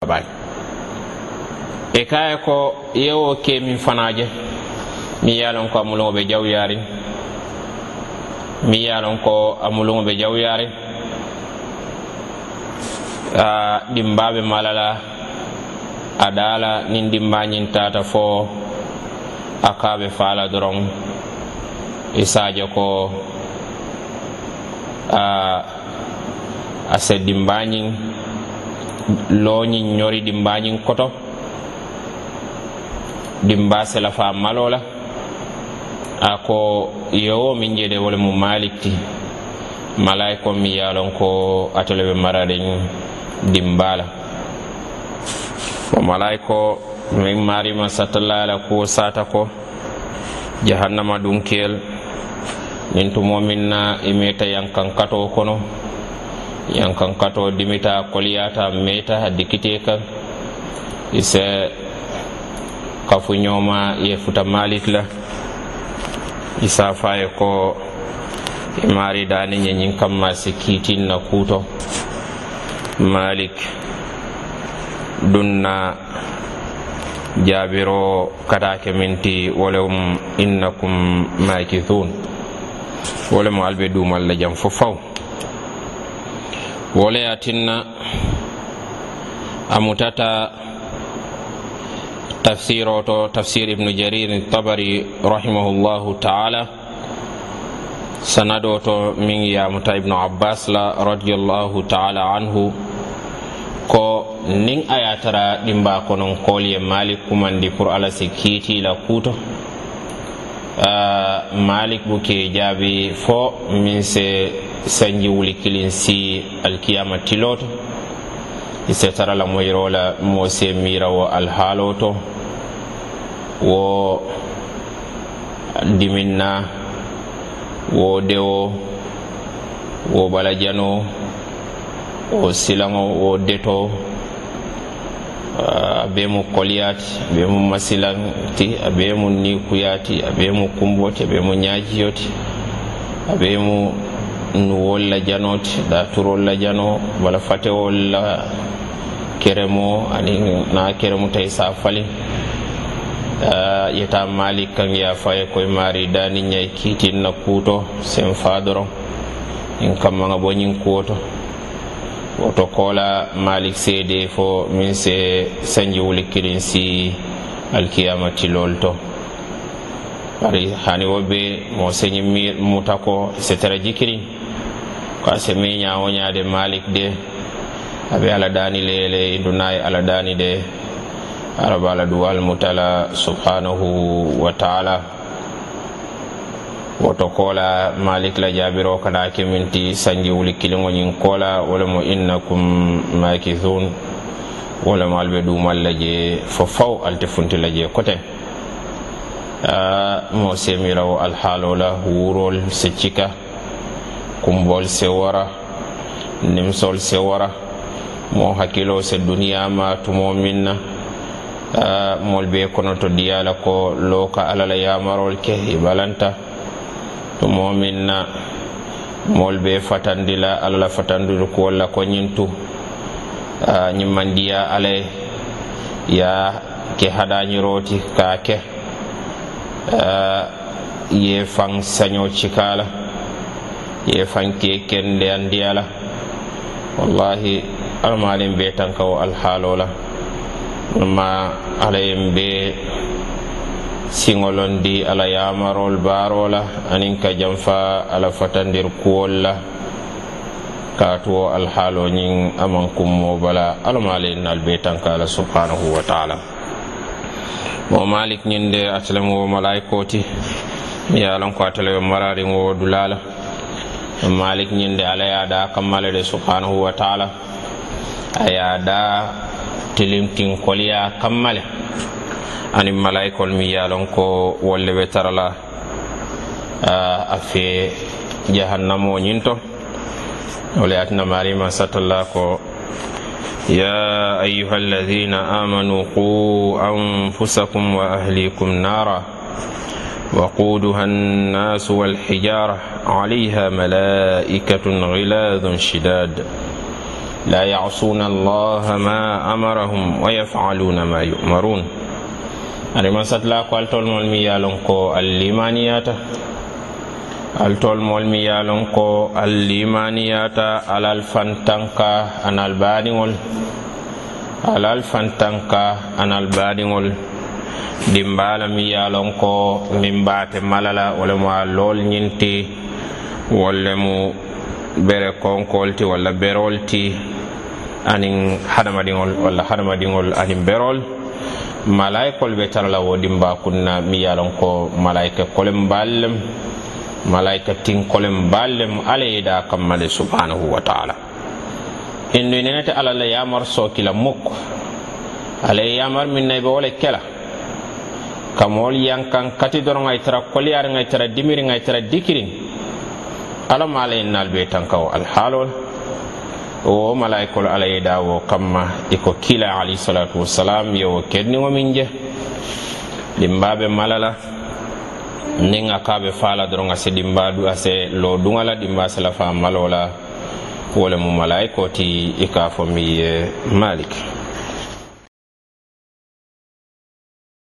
ka e i ko yewo ke min fanaje mi yalon ye lon ko a be jaw yari ye yalon lon ko a be jaw yari a dimbabe malala a daa dimba nyin tata fo a fala be faa la a ko a se dimba looñin ñori dimbañin koto dimba selafa malola a ko yewo min jeede wole mu malikti malay ko mi yalon ko atele ɓe mararin dimba o malay ko min marima satalla ko sata ko jahannama dunkeel nin tumo min na imeta e yankankato kono. yankan kato dimita koliyata meta hadikite kan. Ise kafuñoma ye futa malik la. Isa faye ko imari dani ñeñin kamma si kiitin na kuuto malik dunna jaabiro katake minti wolem innakum makithun. Wolemo albe duumalla jam fo faw wolayatinna amutata tafsir o to tafsir ibnu jarir tabari rahimahullahu taala. Sanado to min yamuta ibnu abbas la radiallahu taala anhu. Ko nin a yatara ɗimba konon koliye mali kumandi pour ala si kiitila kuuto Ah, malik bu ke jaabi fo min se sanji wuli kilin si alkiyama tiloto. Ise tarala moyirola mo se mira wo alhaalo to wo diminna wo dewo wo balajano wo silaŋo wo deto. Ah, abe mu koliyati abe mu masilanti abe mu nikuyati abe mu kumboti abe mu ñajiyoti abe mu nuwol la janoti daturol la jano wala fatewol la keremo ani na keremu tay sa fali. Ah, Yeta mali kan ya faye koye mari dani ñay kiitin na kuuto sen fa doron in kammanga bo ñin kuwoto woto kola malik seede fo min se sanji wuli kirin si alkiyama tilol to. Bari hani wo be mo señi muta ko setara jikirin. Ko a seme ñawo ñaade malik de. Aɓe ala dani lele dunayi ala dani de. Araba ala duwal mutala subhanahu wa taala. woto kola malik la jabiro kana keminti sanji wuli kiliŋo ñiŋ kola wala mo innakum makithun wala mo albe dumal la je fo faw alte funti la je koten ah, mo semirawo alhaalo la wurol se cika kumbol se wara nimsol se wara mo hakkilo se duniyama tumo min na ah, mol be kono to diyala ko loka alala yamarol ke ibalanta to momin na moolu be fatandila la alla ko walla ko ñintu. Tu ñiŋ mandiya alla ke haɗañiroti ka ke. Ye faŋ saño cikala ye faŋ ke kende andiyala wallahi almalin be tan kawo alhaalola. Ma alayen be siŋolondi ala yamarol baaro la aniŋ ka janfa ala fatandir kuwol la kaatuwo alhaalo ñiŋ a maŋ kummo bala alla ma ala innaalu be tanka ala subhanahu wa taala. Mo malik ñiŋ de atelemu wo malayikoo ti mi ye a lanko atele yo marariŋo wo dulaa la malik ñiŋ de ala ye a daa kamma de subhanahu wa taala. A ye a daa tilimtinkoliya kamma ani malaikol mi yalon ko wolle be tarala a fe jahannamo ñinto wole atina marima satalla ko يا أيها الذين آمنوا قوا أنفسكم وأهليكم نارا وقودها الناس والحجارة عليها ملائكة غلاظ شداد لا يعصون الله ما أمرهم ويفعلون ما يؤمرون anima satla ko altol mol mi yalon ko allimaniyata altol mol mi yalon ko allimaniyata alal fantanka anal baɗiŋol alal fantanka anal baɗiŋol dimbala mi yalon ko min bate malala wala mo a lol ñinti walla mu bere konkol ti walla berol ti anin hadamadiŋol walla hadamadiŋol anin berol malayikol be tara la wo dimba kunna mi yalon ko malayika kolem ballem malayika tinkolen baal lem alla ye e subhanahu wa taala. Hindu nenete alla la yamar sookila mukko ala ye yamar min na i be wo kela ka yankan kati doroŋ a tara koliyariŋ a tara dimiriŋ a tara dikirin. Alla ma alla ye naalu be tankawo alhaalo la wo malaikol ala ye dawo kamma e iko kila alayhi salatu wassalam yewo kenniŋo min je. Dimba malala nin a ka be faa la doroŋ a si dimba du a se loo duŋa la dimba si la faa maloo la wo le mu malaikoo ti i e ka fo miŋ ye eh, malik.